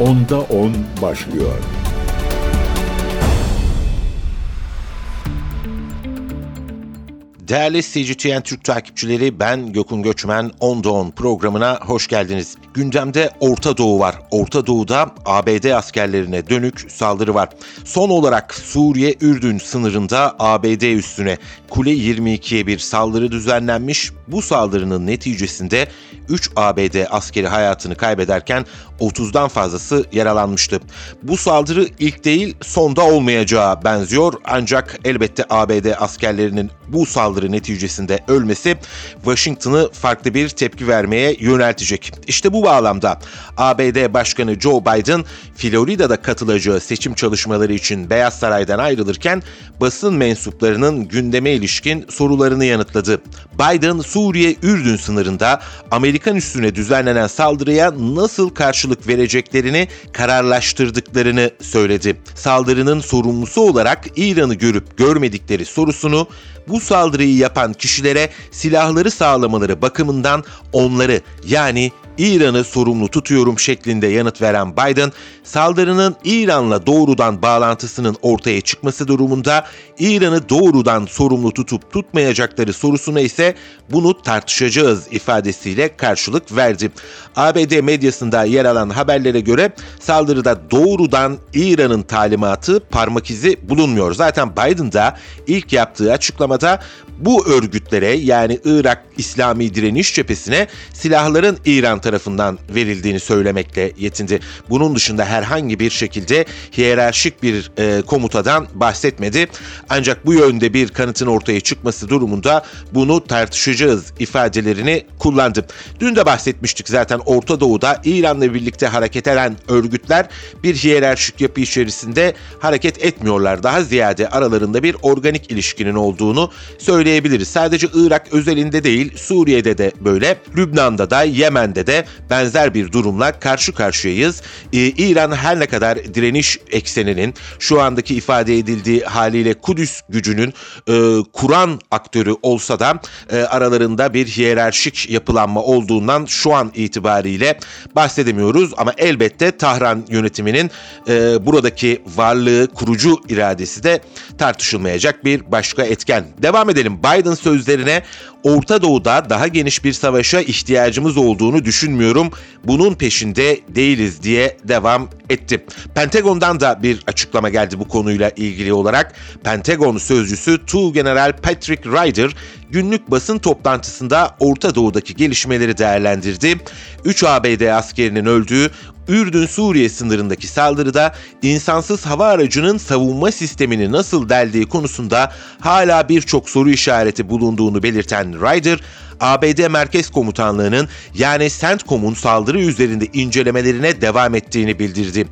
Onda 10 başlıyor. Değerli CGTN Türk takipçileri ben Gökün Göçmen 10'da 10 programına hoş geldiniz. Gündemde Orta Doğu var. Orta Doğu'da ABD askerlerine dönük saldırı var. Son olarak Suriye-Ürdün sınırında ABD üstüne Kule 22'ye bir saldırı düzenlenmiş. Bu saldırının neticesinde 3 ABD askeri hayatını kaybederken 30'dan fazlası yaralanmıştı. Bu saldırı ilk değil sonda olmayacağı benziyor ancak elbette ABD askerlerinin bu saldırı neticesinde ölmesi Washington'ı farklı bir tepki vermeye yöneltecek. İşte bu bağlamda ABD Başkanı Joe Biden Florida'da katılacağı seçim çalışmaları için Beyaz Saray'dan ayrılırken basın mensuplarının gündeme ilişkin sorularını yanıtladı. Biden Suriye-Ürdün sınırında Amerikan üstüne düzenlenen saldırıya nasıl karşılık vereceklerini kararlaştırdıklarını söyledi. Saldırının sorumlusu olarak İran'ı görüp görmedikleri sorusunu bu saldırıyı yapan kişilere silahları sağlamaları bakımından onları yani İran'ı sorumlu tutuyorum şeklinde yanıt veren Biden, saldırının İran'la doğrudan bağlantısının ortaya çıkması durumunda İran'ı doğrudan sorumlu tutup tutmayacakları sorusuna ise bunu tartışacağız ifadesiyle karşılık verdi. ABD medyasında yer alan haberlere göre saldırıda doğrudan İran'ın talimatı parmak izi bulunmuyor. Zaten Biden da ilk yaptığı açıklamada bu örgütlere yani Irak İslami Direniş Cephesine silahların İran verildiğini söylemekle yetindi. Bunun dışında herhangi bir şekilde hiyerarşik bir e, komutadan bahsetmedi. Ancak bu yönde bir kanıtın ortaya çıkması durumunda bunu tartışacağız ifadelerini kullandı. Dün de bahsetmiştik zaten Orta Doğu'da İran'la birlikte hareket eden örgütler bir hiyerarşik yapı içerisinde hareket etmiyorlar. Daha ziyade aralarında bir organik ilişkinin olduğunu söyleyebiliriz. Sadece Irak özelinde değil Suriye'de de böyle, Lübnan'da da Yemen'de de benzer bir durumla karşı karşıyayız. Ee, İran her ne kadar direniş ekseninin şu andaki ifade edildiği haliyle Kudüs gücünün e, Kur'an aktörü olsa da e, aralarında bir hiyerarşik yapılanma olduğundan şu an itibariyle bahsedemiyoruz ama elbette Tahran yönetiminin e, buradaki varlığı, kurucu iradesi de tartışılmayacak bir başka etken. Devam edelim. Biden sözlerine Orta Doğu'da daha geniş bir savaşa ihtiyacımız olduğunu düşünmüyorum. Bunun peşinde değiliz diye devam etti. Pentagon'dan da bir açıklama geldi bu konuyla ilgili olarak. Pentagon sözcüsü Tu General Patrick Ryder günlük basın toplantısında Orta Doğu'daki gelişmeleri değerlendirdi. 3 ABD askerinin öldüğü Ürdün-Suriye sınırındaki saldırıda insansız hava aracının savunma sistemini nasıl deldiği konusunda hala birçok soru işareti bulunduğunu belirten Ryder, ABD Merkez Komutanlığı'nın yani CENTCOM'un saldırı üzerinde incelemelerine devam ettiğini bildirdi.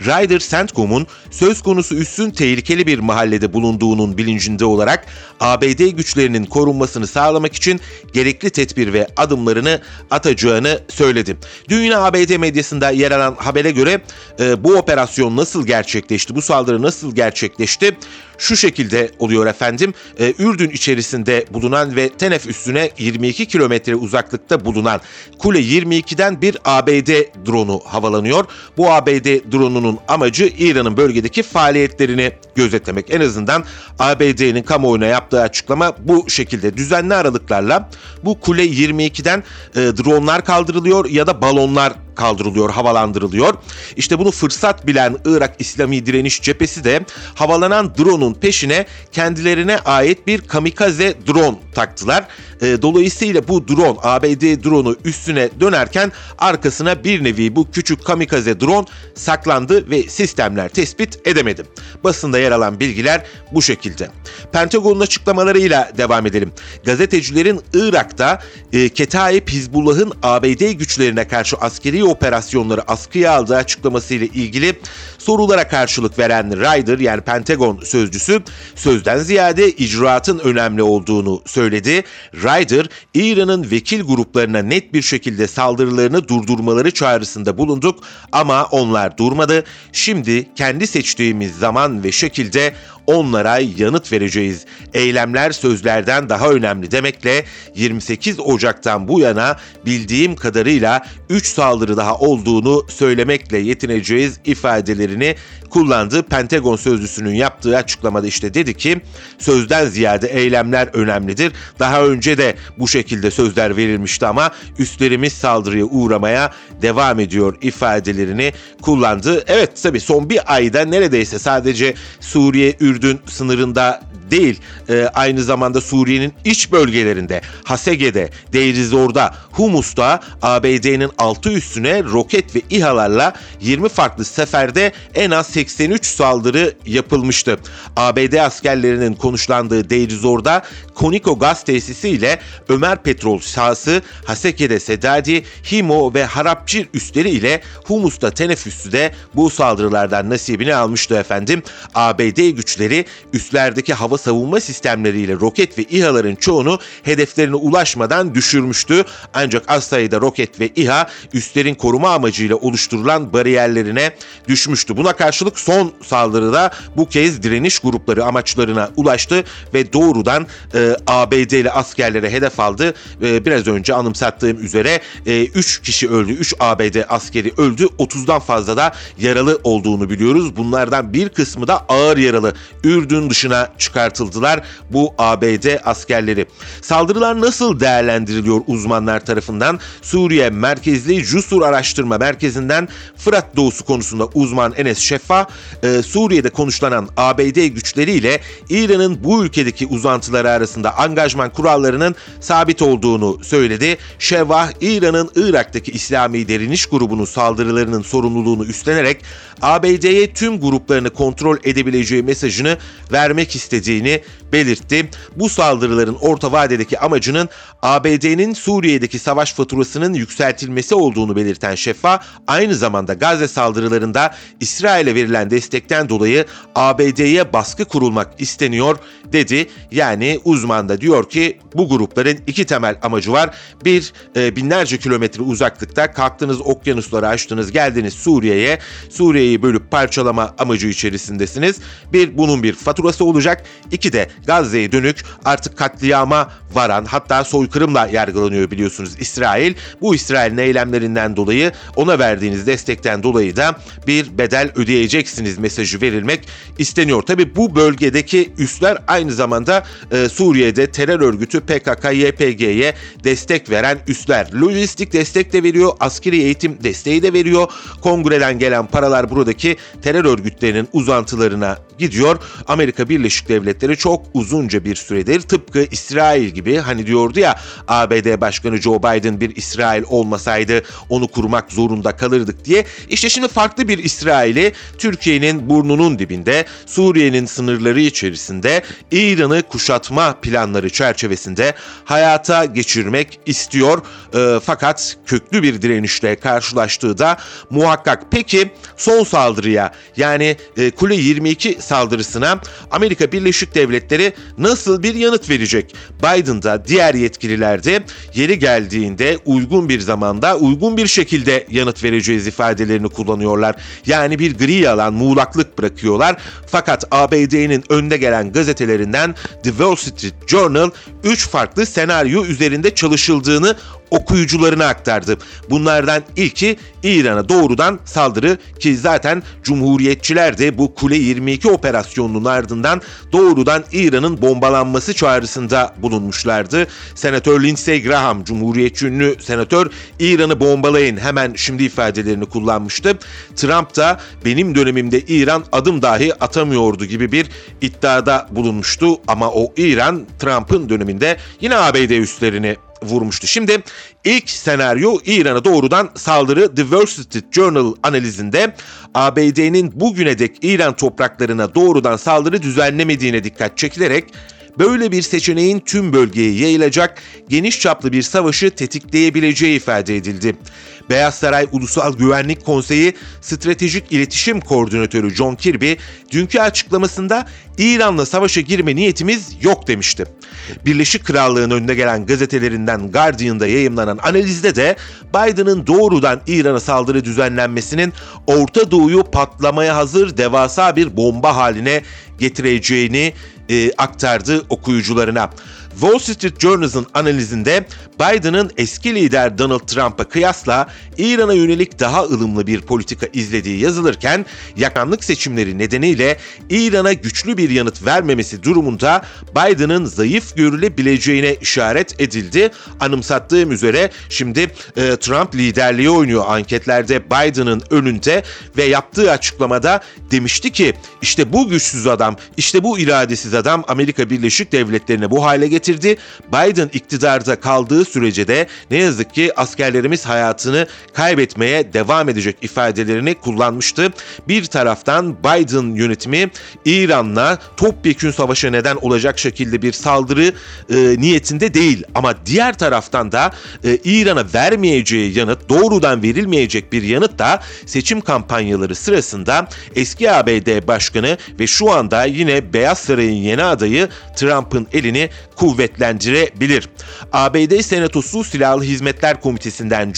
Ryder CENTCOM'un söz konusu üssün tehlikeli bir mahallede bulunduğunun bilincinde olarak ABD güçlerinin korunmasını sağlamak için gerekli tedbir ve adımlarını atacağını söyledi. Dün ABD medyasında yer alan habere göre e, bu operasyon nasıl gerçekleşti, bu saldırı nasıl gerçekleşti? Şu şekilde oluyor efendim. E, Ürdün içerisinde bulunan ve Tenef üstüne 22 kilometre uzaklıkta bulunan Kule 22'den bir ABD dronu havalanıyor. Bu ABD dronunun amacı İran'ın bölgedeki faaliyetlerini gözetlemek. En azından ABD'nin kamuoyuna yaptığı açıklama bu şekilde. Düzenli aralıklarla bu Kule 22'den e, dronlar kaldırılıyor ya da balonlar kaldırılıyor, havalandırılıyor. İşte bunu fırsat bilen Irak İslami Direniş Cephesi de havalanan drone'un peşine kendilerine ait bir kamikaze drone taktılar. E, dolayısıyla bu drone, ABD drone'u üstüne dönerken arkasına bir nevi bu küçük kamikaze drone saklandı ve sistemler tespit edemedi. Basında yer alan bilgiler bu şekilde. Pentagon'un açıklamalarıyla devam edelim. Gazetecilerin Irak'ta e, Ketaib Hizbullah'ın ABD güçlerine karşı askeri operasyonları askıya aldığı açıklamasıyla ilgili sorulara karşılık veren Ryder yani Pentagon sözcüsü sözden ziyade icraatın önemli olduğunu söyledi. Ryder, İran'ın vekil gruplarına net bir şekilde saldırılarını durdurmaları çağrısında bulunduk ama onlar durmadı. Şimdi kendi seçtiğimiz zaman ve şekilde onlara yanıt vereceğiz. Eylemler sözlerden daha önemli demekle 28 Ocak'tan bu yana bildiğim kadarıyla 3 saldırı daha olduğunu söylemekle yetineceğiz ifadelerini kullandığı Pentagon sözcüsünün yaptığı açıklamada işte dedi ki sözden ziyade eylemler önemlidir. Daha önce de bu şekilde sözler verilmişti ama üstlerimiz saldırıya uğramaya devam ediyor ifadelerini kullandı. Evet tabii son bir ayda neredeyse sadece Suriye-Ürdün sınırında değil e, aynı zamanda Suriye'nin iç bölgelerinde Hasege'de, Deirizor'da, Humus'ta ABD'nin altı üstüne roket ve İHA'larla 20 farklı seferde en az 83 saldırı yapılmıştı. ABD askerlerinin konuşlandığı Deirizor'da Koniko gaz tesisi ile Ömer Petrol sahası, Haseke'de Sedadi, Himo ve Harapçir üstleri ile Humus'ta teneffüsü de bu saldırılardan nasibini almıştı efendim. ABD güçleri üstlerdeki hava savunma sistemleriyle roket ve İHA'ların çoğunu hedeflerine ulaşmadan düşürmüştü. Ancak az sayıda roket ve İHA üstlerin koruma amacıyla oluşturulan bariyerlerine düşmüştü. Buna karşılık son saldırıda bu kez direniş grupları amaçlarına ulaştı ve doğrudan e, ABD'li askerlere hedef aldı. E, biraz önce anımsattığım üzere e, 3 kişi öldü, 3 ABD askeri öldü, 30'dan fazla da yaralı olduğunu biliyoruz. Bunlardan bir kısmı da ağır yaralı. Ürdün dışına çıkartıldılar bu ABD askerleri. Saldırılar nasıl değerlendiriliyor uzmanlar tarafından? Suriye merkezli Jusur Araştırma Merkezi'nden Fırat Doğusu konusunda uzman Enes Şeffa, e, Suriye'de konuşlanan ABD güçleriyle İran'ın bu ülkedeki uzantıları arasında angajman kurallarının sabit olduğunu söyledi. Şevvah, İran'ın Irak'taki İslami Direniş Grubu'nun saldırılarının sorumluluğunu üstlenerek ABD'ye tüm gruplarını kontrol edebileceği mesajını vermek istediğini belirtti. Bu saldırıların orta vadedeki amacının ABD'nin Suriye'deki savaş faturasının yükseltilmesi olduğunu belirten Şeffa, aynı zamanda Gazze saldırılarında İsrail'e verilen destekten dolayı ABD'ye baskı kurulmak isteniyor dedi. Yani uzman da diyor ki bu grupların iki temel amacı var. Bir, e, binlerce kilometre uzaklıkta kalktınız okyanusları aştınız geldiniz Suriye'ye. Suriye'yi bölüp parçalama amacı içerisindesiniz. Bir, bunun bir faturası olacak. İki de Gazze'ye dönük artık katliama varan hatta soykırımla yargılanıyor biliyorsunuz İsrail. Bu İsrail'in eylemlerinden dolayı ona verdiğiniz destekten dolayı da bir bedel ödeyeceksiniz mesajı verilmek isteniyor. Tabi bu bölgedeki üsler aynı zamanda e, Suriye'de terör örgütü PKK-YPG'ye destek veren üsler. Lojistik destek de veriyor, askeri eğitim desteği de veriyor. Kongreden gelen paralar buradaki terör örgütlerinin uzantılarına gidiyor. Amerika Birleşik Devletleri çok uzunca bir süredir tıpkı İsrail gibi hani diyordu ya ABD Başkanı Joe Biden bir İsrail olmasaydı onu kurmak zorunda kalırdık diye. İşte şimdi farklı bir İsrail'i Türkiye'nin burnunun dibinde Suriye'nin sınırları içerisinde İran'ı kuşatma planları çerçevesinde hayata geçirmek istiyor. E, fakat köklü bir direnişle karşılaştığı da muhakkak. Peki son saldırıya yani e, Kule 22 saldırısına Amerika Birleşik Devletleri nasıl bir yanıt verecek? Biden da diğer yetkililer de yeri geldiğinde uygun bir zamanda uygun bir şekilde yanıt vereceğiz ifadelerini kullanıyorlar. Yani bir gri alan, muğlaklık bırakıyorlar. Fakat ABD'nin önde gelen gazetelerinden The Wall Street Journal 3 farklı senaryo üzerinde çalışıldığını okuyucularına aktardı. Bunlardan ilki İran'a doğrudan saldırı ki zaten Cumhuriyetçiler de bu Kule 22 operasyonunun ardından doğrudan İran'ın bombalanması çağrısında bulunmuşlardı. Senatör Lindsey Graham, Cumhuriyetçi ünlü senatör İran'ı bombalayın hemen şimdi ifadelerini kullanmıştı. Trump da benim dönemimde İran adım dahi atamıyordu gibi bir iddiada bulunmuştu ama o İran Trump'ın döneminde yine ABD üslerini vurmuştu. Şimdi ilk senaryo İran'a doğrudan saldırı The Wall Street Journal analizinde ABD'nin bugüne dek İran topraklarına doğrudan saldırı düzenlemediğine dikkat çekilerek böyle bir seçeneğin tüm bölgeye yayılacak geniş çaplı bir savaşı tetikleyebileceği ifade edildi. Beyaz Saray Ulusal Güvenlik Konseyi Stratejik İletişim Koordinatörü John Kirby dünkü açıklamasında İran'la savaşa girme niyetimiz yok demişti. Birleşik Krallığın önüne gelen gazetelerinden Guardian'da yayımlanan analizde de Biden'ın doğrudan İran'a saldırı düzenlenmesinin Orta Doğu'yu patlamaya hazır devasa bir bomba haline getireceğini e, aktardı okuyucularına. Wall Street Journal'ın analizinde Biden'ın eski lider Donald Trump'a kıyasla İran'a yönelik daha ılımlı bir politika izlediği yazılırken yakanlık seçimleri nedeniyle İran'a güçlü bir yanıt vermemesi durumunda Biden'ın zayıf görülebileceğine işaret edildi. Anımsattığım üzere şimdi e, Trump liderliği oynuyor anketlerde Biden'ın önünde ve yaptığı açıklamada demişti ki işte bu güçsüz adam, işte bu iradesiz adam Amerika Birleşik Devletleri'ne bu hale getirdi. Biden iktidarda kaldığı sürece de ne yazık ki askerlerimiz hayatını kaybetmeye devam edecek ifadelerini kullanmıştı. Bir taraftan Biden yönetimi İran'la topyekün savaşa neden olacak şekilde bir saldırı e, niyetinde değil ama diğer taraftan da e, İran'a vermeyeceği yanıt doğrudan verilmeyecek bir yanıt da seçim kampanyaları sırasında eski ABD Başkanı ve şu anda yine Beyaz Saray'ın yeni adayı Trump'ın elini kuvvetlendirebilir. ABD Senatosu Silahlı Hizmetler Komitesi'nden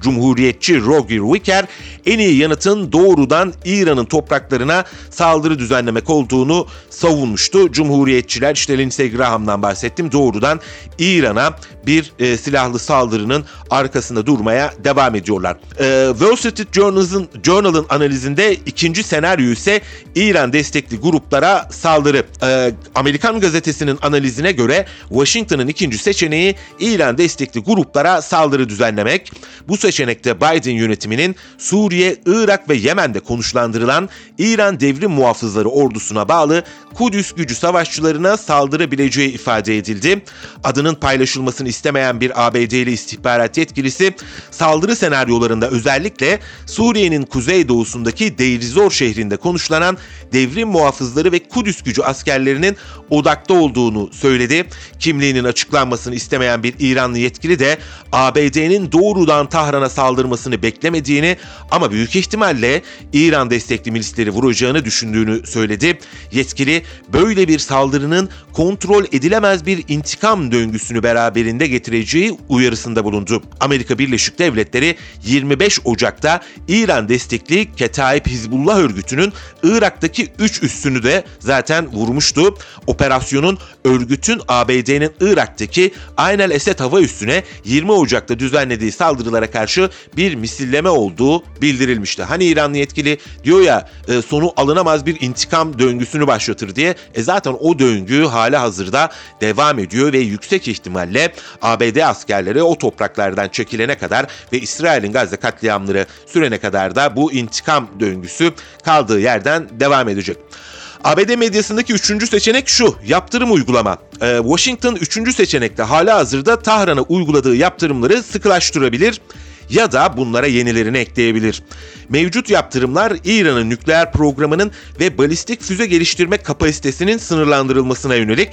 Cumhuriyetçi, Roger Wicker en iyi yanıtın doğrudan İran'ın topraklarına saldırı düzenlemek olduğunu savunmuştu. Cumhuriyetçiler işte Lindsey Graham'dan bahsettim doğrudan İran'a bir e, silahlı saldırının arkasında durmaya devam ediyorlar. E, Wall Street Journal'ın Journal'ın analizinde ikinci senaryo ise İran destekli gruplara saldırı. E, Amerikan gazetesinin analizine göre Washington'ın ikinci seçeneği İran destekli gruplara saldırı düzenlemek. Bu seçenekte Biden yönetiminin Suriye, Irak ve Yemen'de konuşlandırılan İran Devrim Muhafızları ordusuna bağlı Kudüs gücü savaşçılarına saldırabileceği ifade edildi. Adının paylaşılmasını istemeyen bir ABD'li istihbarat yetkilisi saldırı senaryolarında özellikle Suriye'nin kuzeydoğusundaki Deir Zor şehrinde konuşlanan devrim muhafızları ve Kudüs gücü askerlerinin odakta olduğunu söyledi. Kimliğinin açıklanmasını istemeyen bir İranlı yetkili de ABD'nin doğrudan Tahran'a saldırmasını beklemediğini ama büyük ihtimalle İran destekli milisleri vuracağını düşündüğünü söyledi. Yetkili böyle bir saldırının kontrol edilemez bir intikam döngüsünü beraberinde getireceği uyarısında bulundu. Amerika Birleşik Devletleri 25 Ocak'ta İran destekli Ketaib Hizbullah örgütünün Irak'taki 3 üssünü de zaten vurmuştu. Operasyonun örgütün ABD'nin Irak'taki Ayn el Esed hava üssüne 20 Ocak'ta düzenlediği saldırılara karşı bir misilleme olduğu bildirilmişti. Hani İranlı yetkili diyor ya e, sonu alınamaz bir intikam döngüsünü başlatır diye. E zaten o döngü hala hazırda devam ediyor ve yüksek ihtimalle ABD askerleri o topraklardan çekilene kadar ve İsrail'in Gazze katliamları sürene kadar da bu intikam döngüsü kaldığı yerden devam edecek. ABD medyasındaki üçüncü seçenek şu, yaptırım uygulama. Ee, Washington üçüncü seçenekte hala hazırda Tahran'a uyguladığı yaptırımları sıkılaştırabilir ya da bunlara yenilerini ekleyebilir. Mevcut yaptırımlar İran'ın nükleer programının ve balistik füze geliştirme kapasitesinin sınırlandırılmasına yönelik.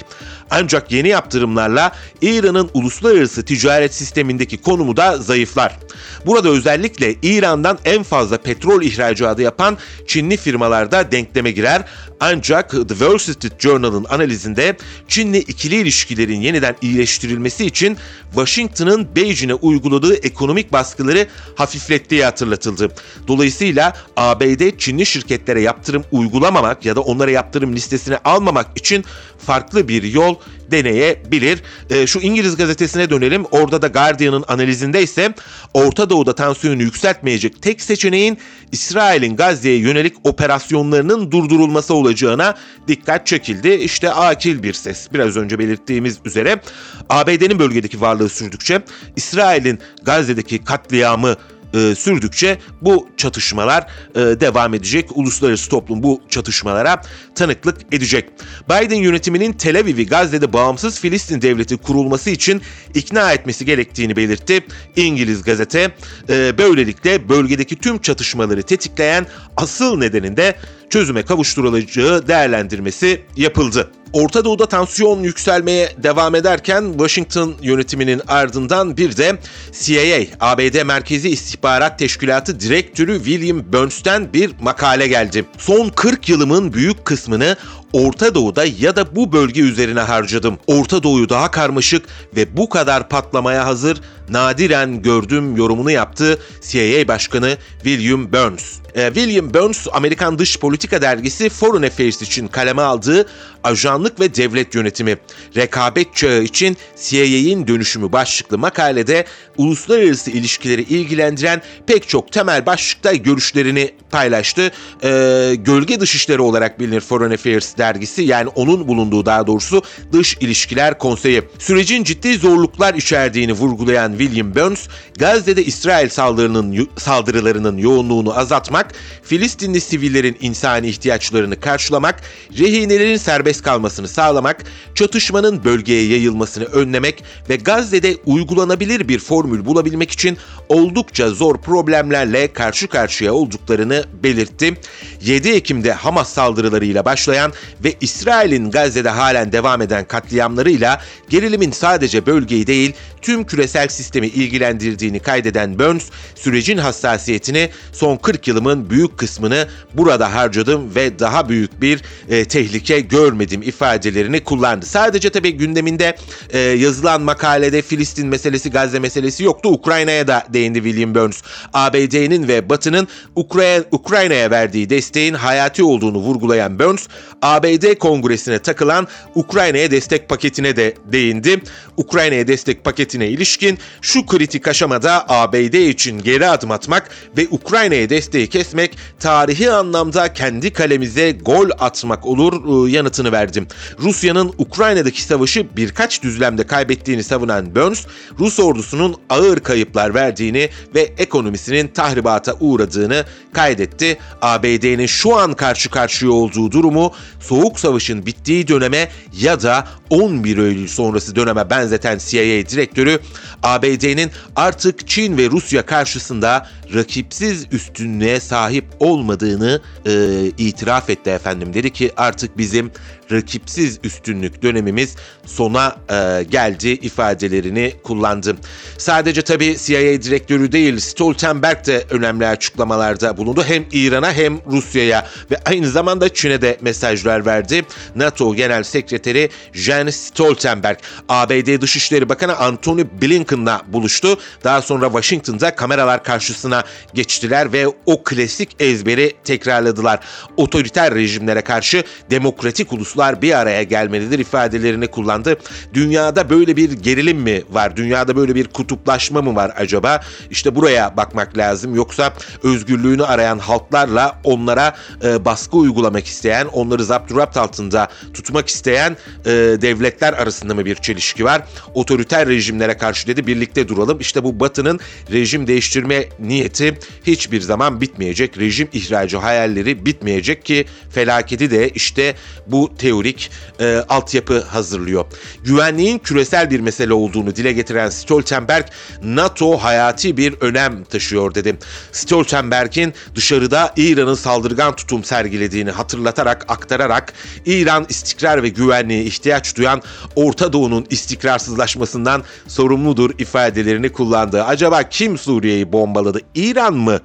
Ancak yeni yaptırımlarla İran'ın uluslararası ticaret sistemindeki konumu da zayıflar. Burada özellikle İran'dan en fazla petrol ihracatı yapan Çinli firmalarda denkleme girer. Ancak The Wall Street Journal'ın analizinde Çinli ikili ilişkilerin yeniden iyileştirilmesi için Washington'ın Beijing'e uyguladığı ekonomik baskıları hafiflettiği hatırlatıldı. Dolayısıyla ABD Çinli şirketlere yaptırım uygulamamak ya da onlara yaptırım listesine almamak için farklı bir yol deneyebilir. E, şu İngiliz gazetesine dönelim. Orada da Guardian'ın analizinde ise Orta Doğu'da tansiyonu yükseltmeyecek tek seçeneğin İsrail'in Gazze'ye yönelik operasyonlarının durdurulması olacağına dikkat çekildi. İşte akil bir ses. Biraz önce belirttiğimiz üzere ABD'nin bölgedeki varlığı sürdükçe İsrail'in Gazze'deki katliamı e, sürdükçe bu çatışmalar e, devam edecek. Uluslararası toplum bu çatışmalara tanıklık edecek. Biden yönetiminin Tel Aviv'i Gazze'de bağımsız Filistin devleti kurulması için ikna etmesi gerektiğini belirtti. İngiliz gazete e, böylelikle bölgedeki tüm çatışmaları tetikleyen asıl nedenin de çözüme kavuşturulacağı değerlendirmesi yapıldı. Orta Doğu'da tansiyon yükselmeye devam ederken Washington yönetiminin ardından bir de CIA, ABD Merkezi İstihbarat Teşkilatı Direktörü William Burns'ten bir makale geldi. Son 40 yılımın büyük kısmını Orta Doğu'da ya da bu bölge üzerine harcadım. Orta Doğu'yu daha karmaşık ve bu kadar patlamaya hazır nadiren gördüm yorumunu yaptı CIA Başkanı William Burns. Ee, William Burns, Amerikan Dış Politika Dergisi Foreign Affairs için kaleme aldığı Ajanlık ve Devlet Yönetimi, Rekabet Çağı için CIA'in dönüşümü başlıklı makalede uluslararası ilişkileri ilgilendiren pek çok temel başlıkta görüşlerini paylaştı. Ee, gölge dışişleri olarak bilinir Foreign Affairs dergisi yani onun bulunduğu daha doğrusu Dış İlişkiler Konseyi. Sürecin ciddi zorluklar içerdiğini vurgulayan William Burns, Gazze'de İsrail saldırının, saldırılarının yoğunluğunu azaltmak, Filistinli sivillerin insani ihtiyaçlarını karşılamak, rehinelerin serbest kalmasını sağlamak, çatışmanın bölgeye yayılmasını önlemek ve Gazze'de uygulanabilir bir formül bulabilmek için oldukça zor problemlerle karşı karşıya olduklarını belirtti. 7 Ekim'de Hamas saldırılarıyla başlayan ve İsrail'in Gazze'de halen devam eden katliamlarıyla gerilimin sadece bölgeyi değil tüm küresel sistemi ilgilendirdiğini kaydeden Burns, sürecin hassasiyetini son 40 yılımın büyük kısmını burada harcadım ve daha büyük bir e, tehlike görmedim ifadelerini kullandı. Sadece tabii gündeminde e, yazılan makalede Filistin meselesi, Gazze meselesi yoktu. Ukrayna'ya da değindi William Burns. ABD'nin ve Batı'nın Ukray Ukrayna'ya verdiği desteğin hayati olduğunu vurgulayan Burns, ABD kongresine takılan Ukrayna'ya destek paketine de değindi. Ukrayna'ya destek paketine ilişkin şu kritik aşamada ABD için geri adım atmak ve Ukrayna'ya desteği kesmek tarihi anlamda kendi kalemize gol atmak olur ıı, yanıtını verdim. Rusya'nın Ukrayna'daki savaşı birkaç düzlemde kaybettiğini savunan Burns, Rus ordusunun ağır kayıplar verdiğini ve ekonomisinin tahribata uğradığını kaydetti. ABD'nin şu an karşı karşıya olduğu durumu Soğuk Savaş'ın bittiği döneme ya da 11 Eylül sonrası döneme benzeten CIA direktörü ABD'nin artık Çin ve Rusya karşısında rakipsiz üstünlüğe sahip olmadığını e, itiraf etti efendim. Dedi ki artık bizim rakipsiz üstünlük dönemimiz sona e, geldi ifadelerini kullandı. Sadece tabii CIA direktörü değil Stoltenberg de önemli açıklamalarda bulundu. Hem İran'a hem Rusya'ya ve aynı zamanda Çin'e de mesajlar verdi. NATO Genel Sekreteri Jens Stoltenberg, ABD Dışişleri Bakanı Antony Blinken'la buluştu. Daha sonra Washington'da kameralar karşısına geçtiler ve o klasik ezberi tekrarladılar. Otoriter rejimlere karşı demokratik uluslar bir araya gelmelidir ifadelerini kullandı. Dünyada böyle bir gerilim mi var? Dünyada böyle bir kutuplaşma mı var acaba? İşte buraya bakmak lazım. Yoksa özgürlüğünü arayan halklarla onlara e, baskı uygulamak isteyen, onları zapturapt altında tutmak isteyen e, devletler arasında mı bir çelişki var? Otoriter rejimlere karşı dedi birlikte duralım. İşte bu Batı'nın rejim değiştirme niyeti hiçbir zaman bitmeyecek. Rejim ihracı hayalleri bitmeyecek ki felaketi de işte bu teorik e, altyapı hazırlıyor. Güvenliğin küresel bir mesele olduğunu dile getiren Stoltenberg, NATO hayati bir önem taşıyor dedi. Stoltenberg'in dışarıda İran'ın saldırgan tutum sergilediğini hatırlatarak aktararak İran istikrar ve güvenliğe ihtiyaç duyan Orta Doğu'nun istikrarsızlaşmasından sorumludur ifadelerini kullandı. Acaba kim Suriye'yi bombaladı? İran mı?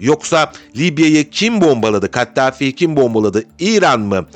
Yoksa Libya'yı kim bombaladı? Kaddafi'yi kim bombaladı? İran mı?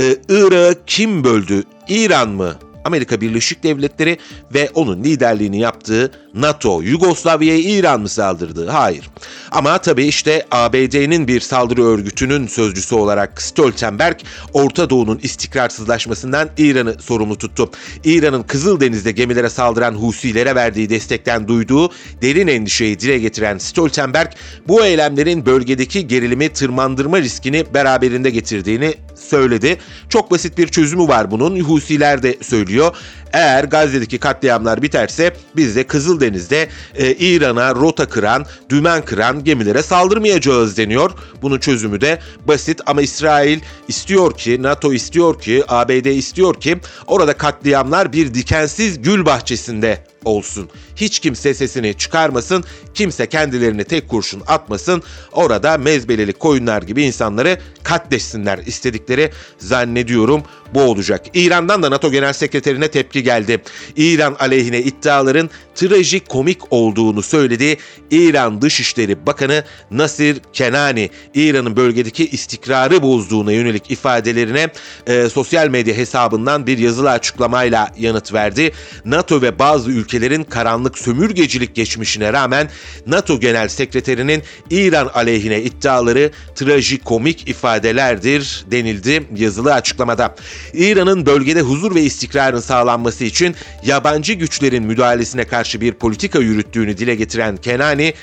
Ee, Irak'ı kim böldü? İran mı? Amerika Birleşik Devletleri ve onun liderliğini yaptığı NATO, Yugoslavya'ya İran mı saldırdı? Hayır. Ama tabii işte ABD'nin bir saldırı örgütünün sözcüsü olarak Stoltenberg, Orta Doğu'nun istikrarsızlaşmasından İran'ı sorumlu tuttu. İran'ın Kızıldeniz'de gemilere saldıran Husilere verdiği destekten duyduğu derin endişeyi dile getiren Stoltenberg, bu eylemlerin bölgedeki gerilimi tırmandırma riskini beraberinde getirdiğini söyledi. Çok basit bir çözümü var bunun. Husiler de söylüyor. Eğer Gazze'deki katliamlar biterse biz de Kızıldeniz'de e, İran'a rota kıran, dümen kıran gemilere saldırmayacağız deniyor. Bunun çözümü de basit ama İsrail istiyor ki, NATO istiyor ki, ABD istiyor ki orada katliamlar bir dikensiz gül bahçesinde olsun. Hiç kimse sesini çıkarmasın, kimse kendilerini tek kurşun atmasın. Orada mezbeleli koyunlar gibi insanları katleşsinler istedikleri zannediyorum bu olacak. İran'dan da NATO Genel Sekreterine tepki geldi. İran aleyhine iddiaların trajik komik olduğunu söyledi. İran Dışişleri Bakanı Nasir Kenani, İran'ın bölgedeki istikrarı bozduğuna yönelik ifadelerine e, sosyal medya hesabından bir yazılı açıklamayla yanıt verdi. NATO ve bazı ülkelerin karanlık sömürgecilik geçmişine rağmen NATO Genel Sekreterinin İran aleyhine iddiaları trajikomik ifadelerdir denildi yazılı açıklamada. İran'ın bölgede huzur ve istikrarın sağlanması için yabancı güçlerin müdahalesine karşı bir politika yürüttüğünü dile getiren Kenani,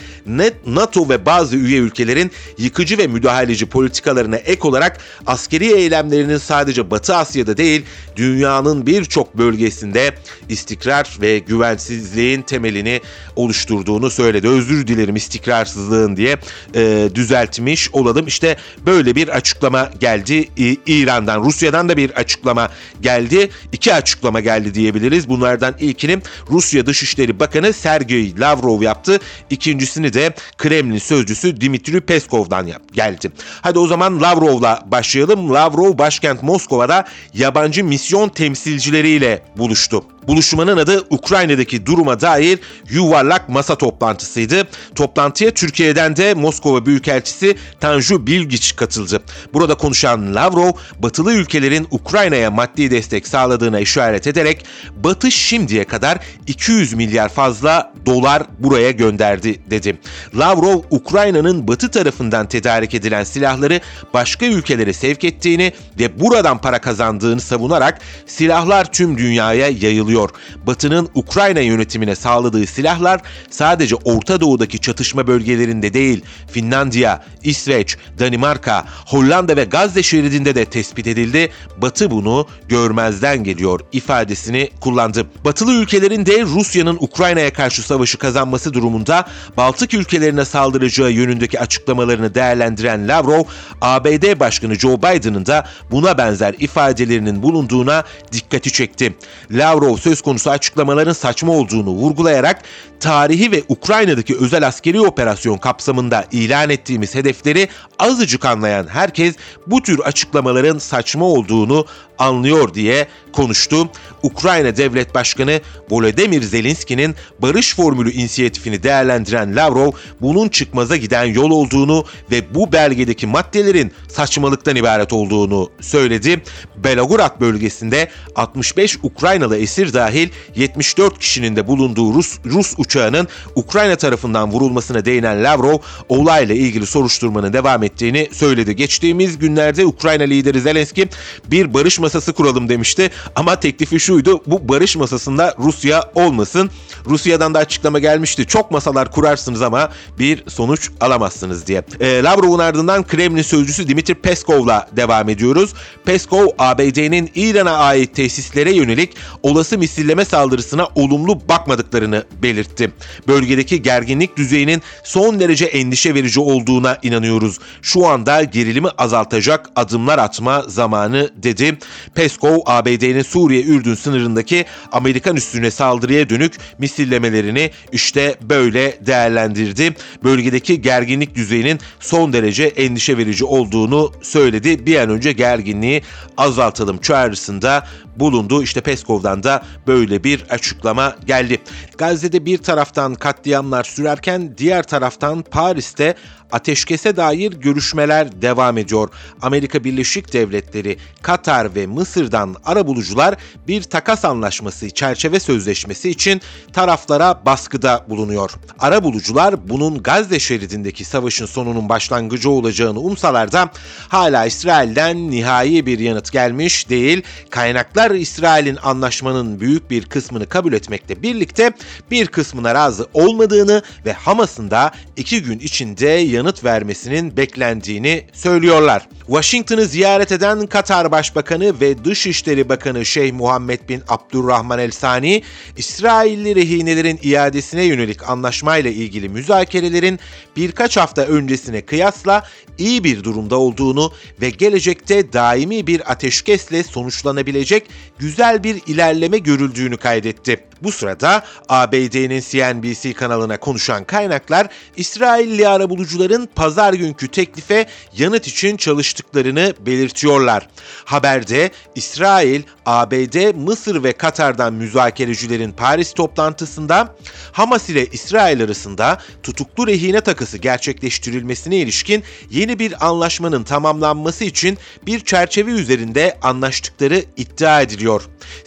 NATO ve bazı üye ülkelerin yıkıcı ve müdahaleci politikalarına ek olarak askeri eylemlerinin sadece Batı Asya'da değil, dünyanın birçok bölgesinde istikrar ve güvensizliğin temelini oluşturduğunu söyledi. Özür dilerim istikrarsızlığın diye e, düzeltmiş olalım. İşte böyle bir açıklama geldi İran'dan. Rusya'dan da bir açıklama geldi. İki açıklama geldi diyebiliriz. Bunlardan ilkini Rusya Dışişleri Bakanı Sergey Lavrov yaptı. İkincisini de Kremlin sözcüsü Dimitri Peskov'dan yap, geldi. Hadi o zaman Lavrov'la başlayalım. Lavrov başkent Moskova'da yabancı misyon temsilcileriyle buluştu. Buluşmanın adı Ukrayna'daki duruma dair yuvarlak masa toplantısıydı. Toplantıya Türkiye'den de Moskova Büyükelçisi Tanju Bilgiç katıldı. Burada konuşan Lavrov, batılı ülkelerin Ukrayna'ya maddi destek sağladığına işaret ederek Batı şimdiye kadar 200 milyar fazla dolar buraya gönderdi dedi. Lavrov, Ukrayna'nın batı tarafından tedarik edilen silahları başka ülkelere sevk ettiğini ve buradan para kazandığını savunarak silahlar tüm dünyaya yayılıyor oluyor. Batı'nın Ukrayna yönetimine sağladığı silahlar sadece Orta Doğu'daki çatışma bölgelerinde değil, Finlandiya, İsveç, Danimarka, Hollanda ve Gazze şeridinde de tespit edildi. Batı bunu görmezden geliyor ifadesini kullandı. Batılı ülkelerin de Rusya'nın Ukrayna'ya karşı savaşı kazanması durumunda Baltık ülkelerine saldıracağı yönündeki açıklamalarını değerlendiren Lavrov, ABD Başkanı Joe Biden'ın da buna benzer ifadelerinin bulunduğuna dikkati çekti. Lavrov söz konusu açıklamaların saçma olduğunu vurgulayarak tarihi ve Ukrayna'daki özel askeri operasyon kapsamında ilan ettiğimiz hedefleri azıcık anlayan herkes bu tür açıklamaların saçma olduğunu anlıyor diye konuştu. Ukrayna Devlet Başkanı Volodymyr Zelenski'nin barış formülü inisiyatifini değerlendiren Lavrov bunun çıkmaza giden yol olduğunu ve bu belgedeki maddelerin saçmalıktan ibaret olduğunu söyledi. Belagorod bölgesinde 65 Ukraynalı esir dahil 74 kişinin de bulunduğu Rus, Rus uçağının Ukrayna tarafından vurulmasına değinen Lavrov olayla ilgili soruşturmanın devam ettiğini söyledi. Geçtiğimiz günlerde Ukrayna lideri Zelenski bir barış masası kuralım demişti ama teklifi şuydu bu barış masasında Rusya olmasın. Rusya'dan da açıklama gelmişti. Çok masalar kurarsınız ama bir sonuç alamazsınız diye. E, Lavrov'un ardından Kremlin sözcüsü Dimitri Peskov'la devam ediyoruz. Peskov ABD'nin İran'a ait tesislere yönelik olası misilleme saldırısına olumlu bakmadıklarını belirtti. Bölgedeki gerginlik düzeyinin son derece endişe verici olduğuna inanıyoruz. Şu anda gerilimi azaltacak adımlar atma zamanı dedi. Peskov ABD'nin Suriye-Ürdün sınırındaki Amerikan üstüne saldırıya dönük misillemelerini işte böyle değerlendirdi. Bölgedeki gerginlik düzeyinin son derece endişe verici olduğunu söyledi. Bir an önce gerginliği azaltalım çağrısında bulundu. İşte Peskov'dan da böyle bir açıklama geldi. Gazze'de bir taraftan katliamlar sürerken diğer taraftan Paris'te ateşkese dair görüşmeler devam ediyor. Amerika Birleşik Devletleri, Katar ve Mısır'dan arabulucular bir takas anlaşması çerçeve sözleşmesi için taraflara baskıda bulunuyor. Arabulucular bunun Gazze şeridindeki savaşın sonunun başlangıcı olacağını umsalar da hala İsrail'den nihai bir yanıt gelmiş değil. Kaynaklar İsrail'in anlaşmanın büyük bir kısmını kabul etmekle birlikte bir kısmına razı olmadığını ve Hamas'ın da iki gün içinde yanıt yanıt vermesinin beklendiğini söylüyorlar. Washington'ı ziyaret eden Katar Başbakanı ve Dışişleri Bakanı Şeyh Muhammed bin Abdurrahman El Sani, İsrailli rehinelerin iadesine yönelik anlaşmayla ilgili müzakerelerin birkaç hafta öncesine kıyasla iyi bir durumda olduğunu ve gelecekte daimi bir ateşkesle sonuçlanabilecek güzel bir ilerleme görüldüğünü kaydetti. Bu sırada ABD'nin CNBC kanalına konuşan kaynaklar İsrailli arabulucuların pazar günkü teklife yanıt için çalıştıklarını belirtiyorlar. Haberde İsrail, ABD, Mısır ve Katar'dan müzakerecilerin Paris toplantısında Hamas ile İsrail arasında tutuklu rehine takısı gerçekleştirilmesine ilişkin yeni bir anlaşmanın tamamlanması için bir çerçeve üzerinde anlaştıkları iddia ediliyor.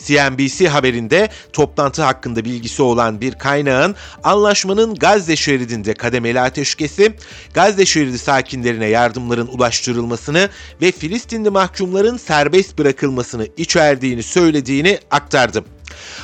CNBC haberinde toplantı hakkında bilgisi olan bir kaynağın anlaşmanın Gazze şeridinde kademeli ateşkesi, Gazze şeridi sakinlerine yardımların ulaştırılmasını ve Filistinli mahkumların serbest bırakılmasını içerdiğini söylediğini aktardı.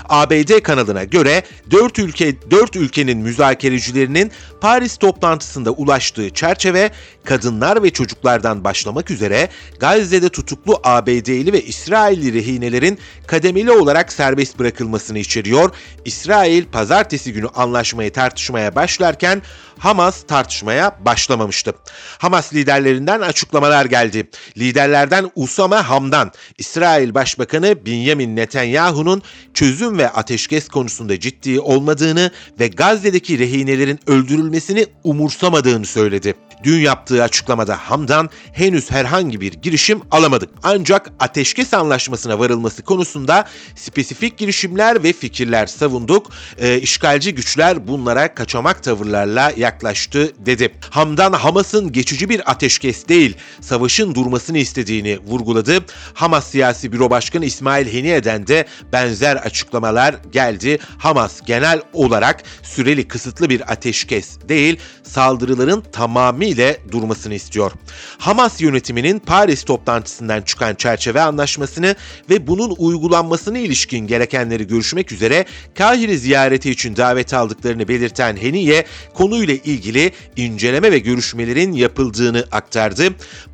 ABD kanalına göre 4 ülke 4 ülkenin müzakerecilerinin Paris toplantısında ulaştığı çerçeve kadınlar ve çocuklardan başlamak üzere Gazze'de tutuklu ABD'li ve İsrailli rehinelerin kademeli olarak serbest bırakılmasını içeriyor. İsrail pazartesi günü anlaşmayı tartışmaya başlarken Hamas tartışmaya başlamamıştı. Hamas liderlerinden açıklamalar geldi. Liderlerden Usama Hamdan, İsrail Başbakanı Benjamin Netanyahu'nun çözüm ve ateşkes konusunda ciddi olmadığını ve Gazze'deki rehinelerin öldürülmesini umursamadığını söyledi. Dün yaptığı açıklamada Hamdan henüz herhangi bir girişim alamadık. Ancak ateşkes anlaşmasına varılması konusunda spesifik girişimler ve fikirler savunduk. E, işgalci güçler bunlara kaçamak tavırlarla yaklaştı dedi. Hamdan Hamas'ın geçici bir ateşkes değil, savaşın durmasını istediğini vurguladı. Hamas Siyasi Büro Başkanı İsmail Heniye'den de benzer açıklamalar geldi. Hamas genel olarak süreli kısıtlı bir ateşkes değil, saldırıların tamamıyla durmasını istiyor. Hamas yönetiminin Paris toplantısından çıkan çerçeve anlaşmasını ve bunun uygulanmasına ilişkin gerekenleri görüşmek üzere Kahire ziyareti için davet aldıklarını belirten Heniye konuyla ilgili inceleme ve görüşmelerin yapıldığını aktardı.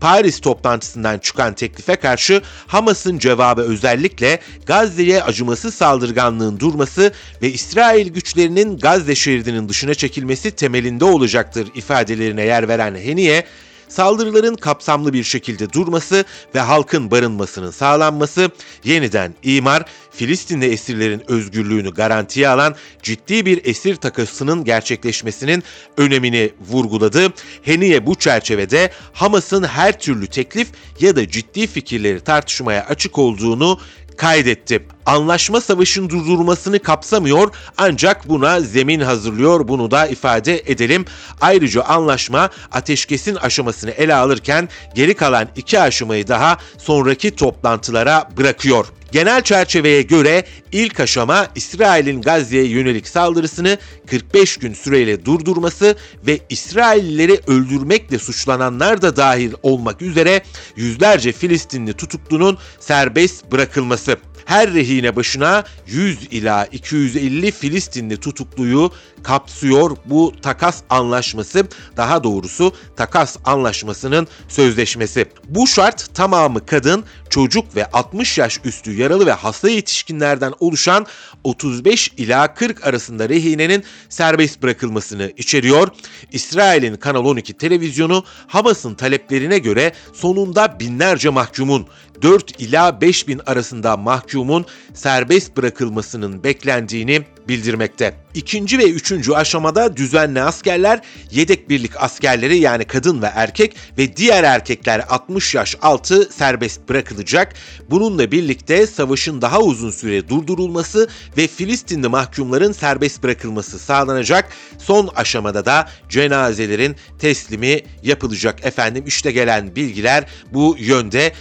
Paris toplantısından çıkan teklife karşı Hamas'ın cevabı özellikle Gazze'ye acımasız saldırganlığın durması ve İsrail güçlerinin Gazze şeridinin dışına çekilmesi temelinde olacaktır ifadelerine yer veren Heniye, saldırıların kapsamlı bir şekilde durması ve halkın barınmasının sağlanması, yeniden imar, Filistinli esirlerin özgürlüğünü garantiye alan ciddi bir esir takasının gerçekleşmesinin önemini vurguladı. Heniye bu çerçevede Hamas'ın her türlü teklif ya da ciddi fikirleri tartışmaya açık olduğunu kaydetti. Anlaşma savaşın durdurmasını kapsamıyor ancak buna zemin hazırlıyor bunu da ifade edelim. Ayrıca anlaşma ateşkesin aşamasını ele alırken geri kalan iki aşamayı daha sonraki toplantılara bırakıyor. Genel çerçeveye göre ilk aşama İsrail'in Gazze'ye yönelik saldırısını 45 gün süreyle durdurması ve İsraillileri öldürmekle suçlananlar da dahil olmak üzere yüzlerce Filistinli tutuklunun serbest bırakılması her rehine başına 100 ila 250 Filistinli tutukluyu kapsıyor bu takas anlaşması daha doğrusu takas anlaşmasının sözleşmesi. Bu şart tamamı kadın, çocuk ve 60 yaş üstü yaralı ve hasta yetişkinlerden oluşan 35 ila 40 arasında rehinenin serbest bırakılmasını içeriyor. İsrail'in Kanal 12 televizyonu Hamas'ın taleplerine göre sonunda binlerce mahkumun 4 ila 5 bin arasında mahkumun serbest bırakılmasının beklendiğini bildirmekte. İkinci ve üçüncü aşamada düzenli askerler, yedek birlik askerleri yani kadın ve erkek ve diğer erkekler 60 yaş altı serbest bırakılacak. Bununla birlikte savaşın daha uzun süre durdurulması ve Filistinli mahkumların serbest bırakılması sağlanacak. Son aşamada da cenazelerin teslimi yapılacak efendim. İşte gelen bilgiler bu yönde.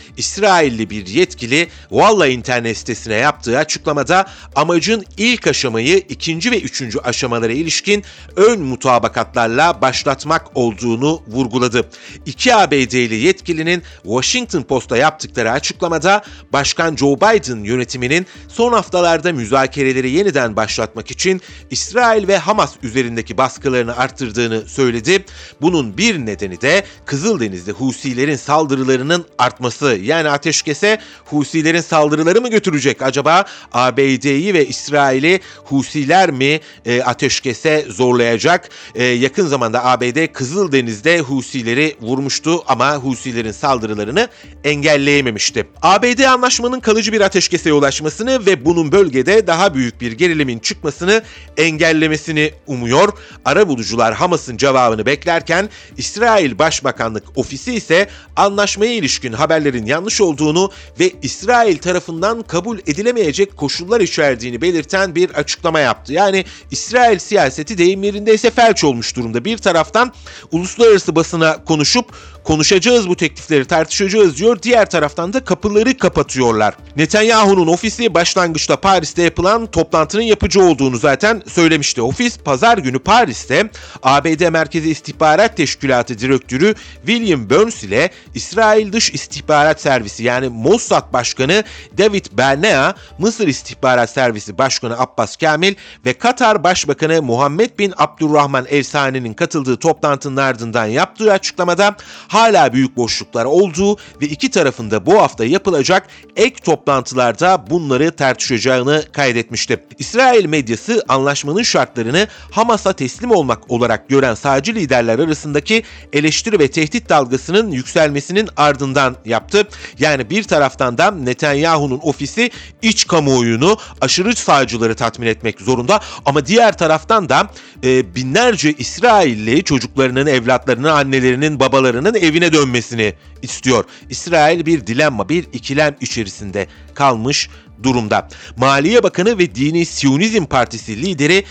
İsrailli bir yetkili Valla internet sitesine yaptığı açıklamada amacın ilk aşamayı ikinci ve üçüncü aşamalara ilişkin ön mutabakatlarla başlatmak olduğunu vurguladı. İki ABD'li yetkilinin Washington Post'a yaptıkları açıklamada Başkan Joe Biden yönetiminin son haftalarda müzakereleri yeniden başlatmak için İsrail ve Hamas üzerindeki baskılarını arttırdığını söyledi. Bunun bir nedeni de Kızıldeniz'de Husilerin saldırılarının artması yani ateş ateşkese Husilerin saldırıları mı götürecek? Acaba ABD'yi ve İsrail'i Husiler mi e, ateşkese zorlayacak? E, yakın zamanda ABD Kızıldeniz'de Husileri vurmuştu ama Husilerin saldırılarını engelleyememişti. ABD anlaşmanın kalıcı bir ateşkese ulaşmasını ve bunun bölgede daha büyük bir gerilimin çıkmasını engellemesini umuyor. Ara bulucular Hamas'ın cevabını beklerken İsrail Başbakanlık Ofisi ise anlaşmaya ilişkin haberlerin yanlış olduğunu ve İsrail tarafından kabul edilemeyecek koşullar içerdiğini belirten bir açıklama yaptı. Yani İsrail siyaseti deyim yerindeyse felç olmuş durumda. Bir taraftan uluslararası basına konuşup konuşacağız bu teklifleri tartışacağız diyor. Diğer taraftan da kapıları kapatıyorlar. Netanyahu'nun ofisi başlangıçta Paris'te yapılan toplantının yapıcı olduğunu zaten söylemişti. Ofis pazar günü Paris'te ABD Merkezi İstihbarat Teşkilatı Direktörü William Burns ile İsrail Dış İstihbarat Servisi yani Mossad Başkanı David Bernea, Mısır İstihbarat Servisi Başkanı Abbas Kamil ve Katar Başbakanı Muhammed bin Abdurrahman El Sani'nin katıldığı toplantının ardından yaptığı açıklamada hala büyük boşluklar olduğu ve iki tarafında bu hafta yapılacak ek toplantılarda bunları tartışacağını kaydetmişti. İsrail medyası anlaşmanın şartlarını Hamas'a teslim olmak olarak gören sağcı liderler arasındaki eleştiri ve tehdit dalgasının yükselmesinin ardından yaptı. Yani bir taraftan da Netanyahu'nun ofisi iç kamuoyunu aşırı sağcıları tatmin etmek zorunda ama diğer taraftan da e, binlerce İsrailli çocuklarının, evlatlarının, annelerinin, babalarının evine dönmesini istiyor. İsrail bir dilemma, bir ikilem içerisinde kalmış durumda. Maliye Bakanı ve Dini Siyonizm Partisi lideri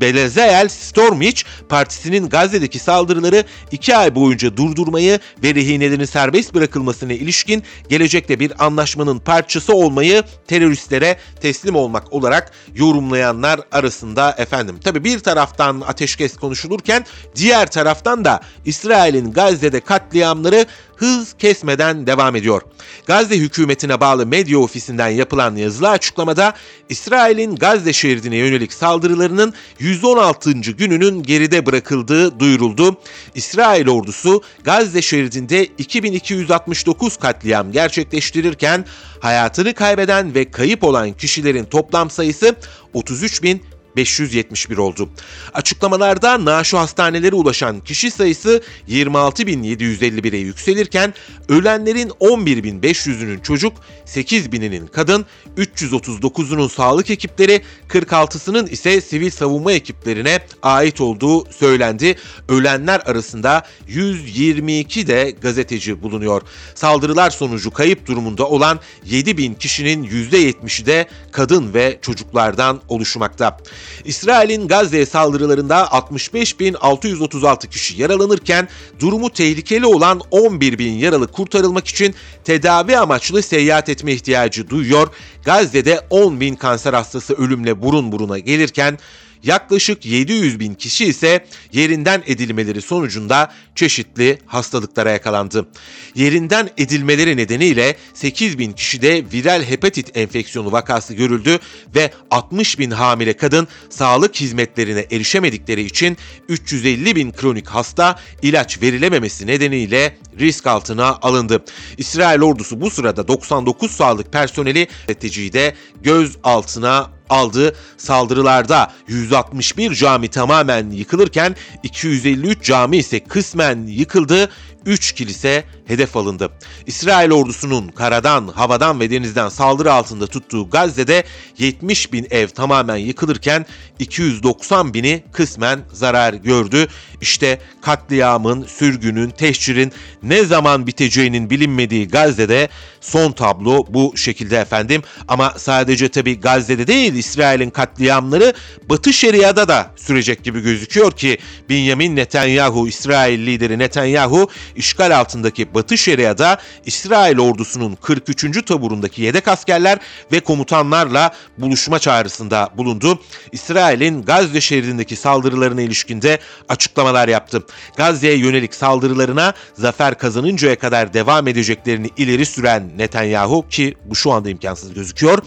Bezalel Stormich, partisinin Gazze'deki saldırıları iki ay boyunca durdurmayı ve rehinelerin serbest bırakılmasına ilişkin gelecekte bir anlaşmanın parçası olmayı teröristlere teslim olmak olarak yorumlayanlar arasında efendim. Tabi bir taraftan ateşkes konuşulurken diğer taraftan da İsrail'in Gazze'de katliamları hız kesmeden devam ediyor. Gazze hükümetine bağlı medya ofisinden yapılan yazılı açıklamada İsrail'in Gazze şeridine yönelik saldırılarının 116. gününün geride bırakıldığı duyuruldu. İsrail ordusu Gazze şeridinde 2269 katliam gerçekleştirirken hayatını kaybeden ve kayıp olan kişilerin toplam sayısı 33 bin 571 oldu. Açıklamalarda naaşı hastanelere ulaşan kişi sayısı 26.751'e yükselirken ölenlerin 11.500'ünün çocuk, 8.000'inin kadın, 339'unun sağlık ekipleri, 46'sının ise sivil savunma ekiplerine ait olduğu söylendi. Ölenler arasında 122 de gazeteci bulunuyor. Saldırılar sonucu kayıp durumunda olan 7000 kişinin %70'i de kadın ve çocuklardan oluşmakta. İsrail'in Gazze'ye saldırılarında 65.636 kişi yaralanırken durumu tehlikeli olan 11.000 yaralı kurtarılmak için tedavi amaçlı seyahat etme ihtiyacı duyuyor. Gazze'de 10.000 kanser hastası ölümle burun buruna gelirken Yaklaşık 700 bin kişi ise yerinden edilmeleri sonucunda çeşitli hastalıklara yakalandı. Yerinden edilmeleri nedeniyle 8 bin kişide viral hepatit enfeksiyonu vakası görüldü ve 60 bin hamile kadın sağlık hizmetlerine erişemedikleri için 350 bin kronik hasta ilaç verilememesi nedeniyle risk altına alındı. İsrail ordusu bu sırada 99 sağlık personeli üreticiyi de göz altına aldığı saldırılarda 161 cami tamamen yıkılırken 253 cami ise kısmen yıkıldı. 3 kilise hedef alındı. İsrail ordusunun karadan, havadan ve denizden saldırı altında tuttuğu Gazze'de 70 bin ev tamamen yıkılırken 290 bini kısmen zarar gördü. İşte katliamın, sürgünün, tehcirin ne zaman biteceğinin bilinmediği Gazze'de son tablo bu şekilde efendim. Ama sadece tabi Gazze'de değil İsrail'in katliamları Batı Şeria'da da sürecek gibi gözüküyor ki Benjamin Netanyahu, İsrail lideri Netanyahu işgal altındaki Batı Şeria'da İsrail ordusunun 43. taburundaki yedek askerler ve komutanlarla buluşma çağrısında bulundu. İsrail'in Gazze şeridindeki saldırılarına ilişkinde açıklamalar yaptı. Gazze'ye yönelik saldırılarına zafer kazanıncaya kadar devam edeceklerini ileri süren Netanyahu ki bu şu anda imkansız gözüküyor.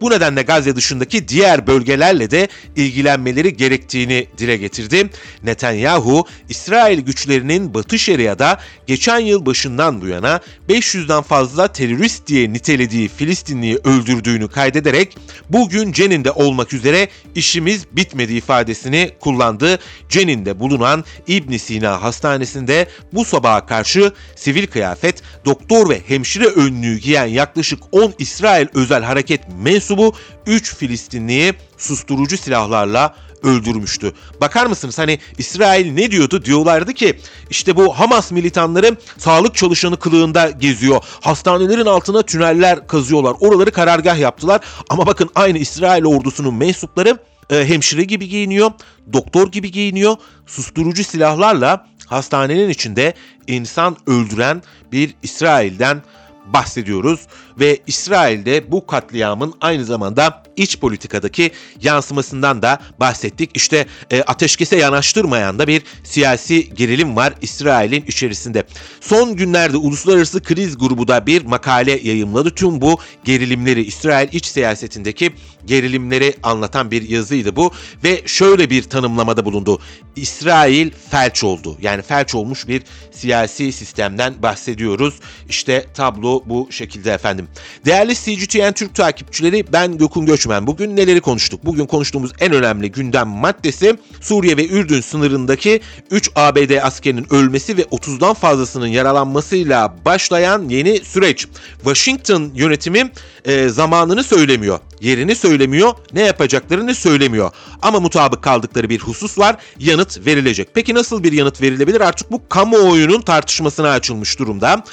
Bu nedenle Gazze dışındaki diğer bölgelerle de ilgilenmeleri gerektiğini dile getirdi. Netanyahu, İsrail güçlerinin Batı Şeria'da geçen yıl başında başından bu yana 500'den fazla terörist diye nitelediği Filistinliyi öldürdüğünü kaydederek bugün Cenin'de olmak üzere işimiz bitmedi ifadesini kullandı. Cenin'de bulunan İbn Sina Hastanesi'nde bu sabaha karşı sivil kıyafet, doktor ve hemşire önlüğü giyen yaklaşık 10 İsrail özel hareket mensubu 3 Filistinliyi susturucu silahlarla öldürmüştü. Bakar mısınız hani İsrail ne diyordu? Diyorlardı ki işte bu Hamas militanları sağlık çalışanı kılığında geziyor. Hastanelerin altına tüneller kazıyorlar. Oraları karargah yaptılar. Ama bakın aynı İsrail ordusunun mensupları e, hemşire gibi giyiniyor, doktor gibi giyiniyor. Susturucu silahlarla hastanenin içinde insan öldüren bir İsrail'den bahsediyoruz ve İsrail'de bu katliamın aynı zamanda iç politikadaki yansımasından da bahsettik. İşte e, ateşkese yanaştırmayan da bir siyasi gerilim var İsrail'in içerisinde. Son günlerde Uluslararası Kriz Grubu da bir makale yayımladı. Tüm bu gerilimleri İsrail iç siyasetindeki gerilimleri anlatan bir yazıydı bu ve şöyle bir tanımlamada bulundu. İsrail felç oldu. Yani felç olmuş bir siyasi sistemden bahsediyoruz. İşte tablo bu şekilde efendim. Değerli CGTN Türk takipçileri ben Gökün Göçmen. Bugün neleri konuştuk? Bugün konuştuğumuz en önemli gündem maddesi Suriye ve Ürdün sınırındaki 3 ABD askerinin ölmesi ve 30'dan fazlasının yaralanmasıyla başlayan yeni süreç. Washington yönetimi e, zamanını söylemiyor, yerini söylemiyor, ne yapacaklarını söylemiyor. Ama mutabık kaldıkları bir husus var, yanıt verilecek. Peki nasıl bir yanıt verilebilir? Artık bu kamuoyunun tartışmasına açılmış durumda.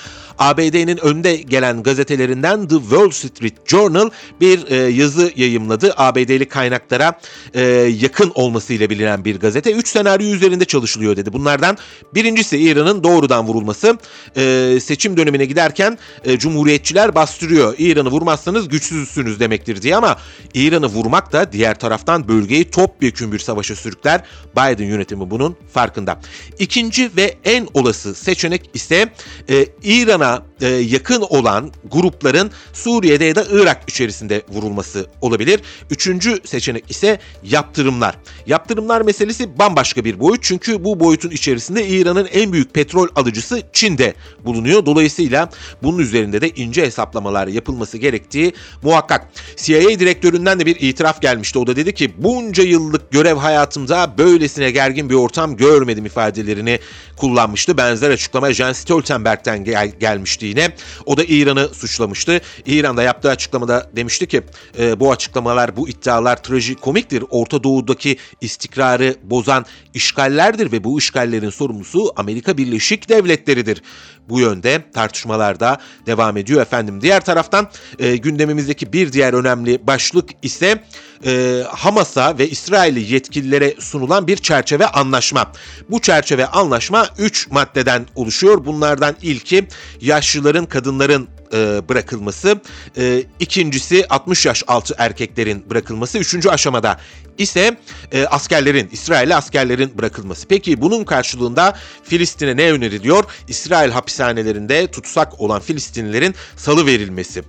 ABD'nin önde gelen gazetelerinden The Wall Street Journal bir e, yazı yayımladı. ABD'li kaynaklara e, yakın olmasıyla bilinen bir gazete. Üç senaryo üzerinde çalışılıyor dedi. Bunlardan birincisi İran'ın doğrudan vurulması. E, seçim dönemine giderken e, Cumhuriyetçiler bastırıyor. İran'ı vurmazsanız güçsüzsünüz demektir diye ama İran'ı vurmak da diğer taraftan bölgeyi topyekun bir savaşa sürükler. Biden yönetimi bunun farkında. İkinci ve en olası seçenek ise e, İran'a e, yakın olan grupların Suriye'de ya da Irak içerisinde vurulması olabilir. Üçüncü seçenek ise yaptırımlar. Yaptırımlar meselesi bambaşka bir boyut çünkü bu boyutun içerisinde İran'ın en büyük petrol alıcısı Çin'de bulunuyor. Dolayısıyla bunun üzerinde de ince hesaplamalar yapılması gerektiği muhakkak. CIA direktöründen de bir itiraf gelmişti. O da dedi ki bunca yıllık görev hayatımda böylesine gergin bir ortam görmedim ifadelerini kullanmıştı. Benzer açıklama Jens Stoltenberg'den gel gelmişti yine. O da İran'ı suçlamıştı. İran'da yaptığı açıklamada demişti ki e, bu açıklamalar, bu iddialar trajikomiktir. Orta Doğu'daki istikrarı bozan işgallerdir ve bu işgallerin sorumlusu Amerika Birleşik Devletleri'dir. Bu yönde tartışmalar da devam ediyor efendim. Diğer taraftan e, gündemimizdeki bir diğer önemli başlık ise e, Hamas'a ve İsrail'i yetkililere sunulan bir çerçeve anlaşma. Bu çerçeve anlaşma 3 maddeden oluşuyor. Bunlardan ilki yaşlıların, kadınların e, bırakılması. E, ikincisi 60 yaş altı erkeklerin bırakılması. Üçüncü aşamada ise e, askerlerin, İsrail'li askerlerin bırakılması. Peki bunun karşılığında Filistin'e ne öneriliyor? İsrail hapishanelerinde tutsak olan Filistinlilerin salı verilmesi.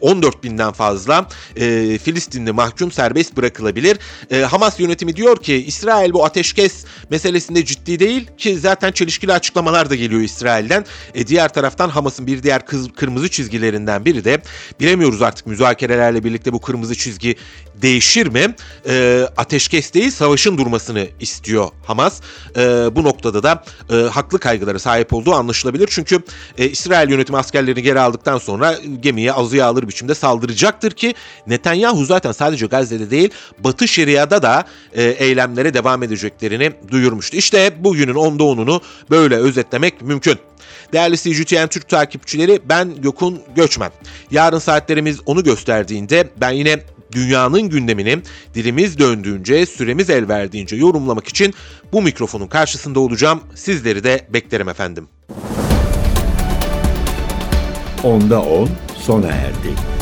14 binden fazla e, Filistinli mahkum serbest bırakılabilir. E, Hamas yönetimi diyor ki İsrail bu ateşkes meselesinde ciddi değil ki zaten çelişkili açıklamalar da geliyor İsrail'den. E, diğer taraftan Hamas'ın bir diğer kız, kırmızı çizgilerinden biri de bilemiyoruz artık müzakerelerle birlikte bu kırmızı çizgi değişir mi? E, ateşkes değil savaşın durmasını istiyor Hamas. E, bu noktada da e, haklı kaygılara sahip olduğu anlaşılabilir. Çünkü e, İsrail yönetimi askerlerini geri aldıktan sonra gemiye azıya alır biçimde saldıracaktır ki Netanyahu zaten sadece Gazze'de değil Batı Şeria'da da e, eylemlere devam edeceklerini duyurmuştu. İşte bugünün onda onunu böyle özetlemek mümkün. Değerli CGTN Türk takipçileri ben Gökün Göçmen. Yarın saatlerimiz onu gösterdiğinde ben yine dünyanın gündemini dilimiz döndüğünce, süremiz el verdiğince yorumlamak için bu mikrofonun karşısında olacağım. Sizleri de beklerim efendim. Onda 10 sona erdi.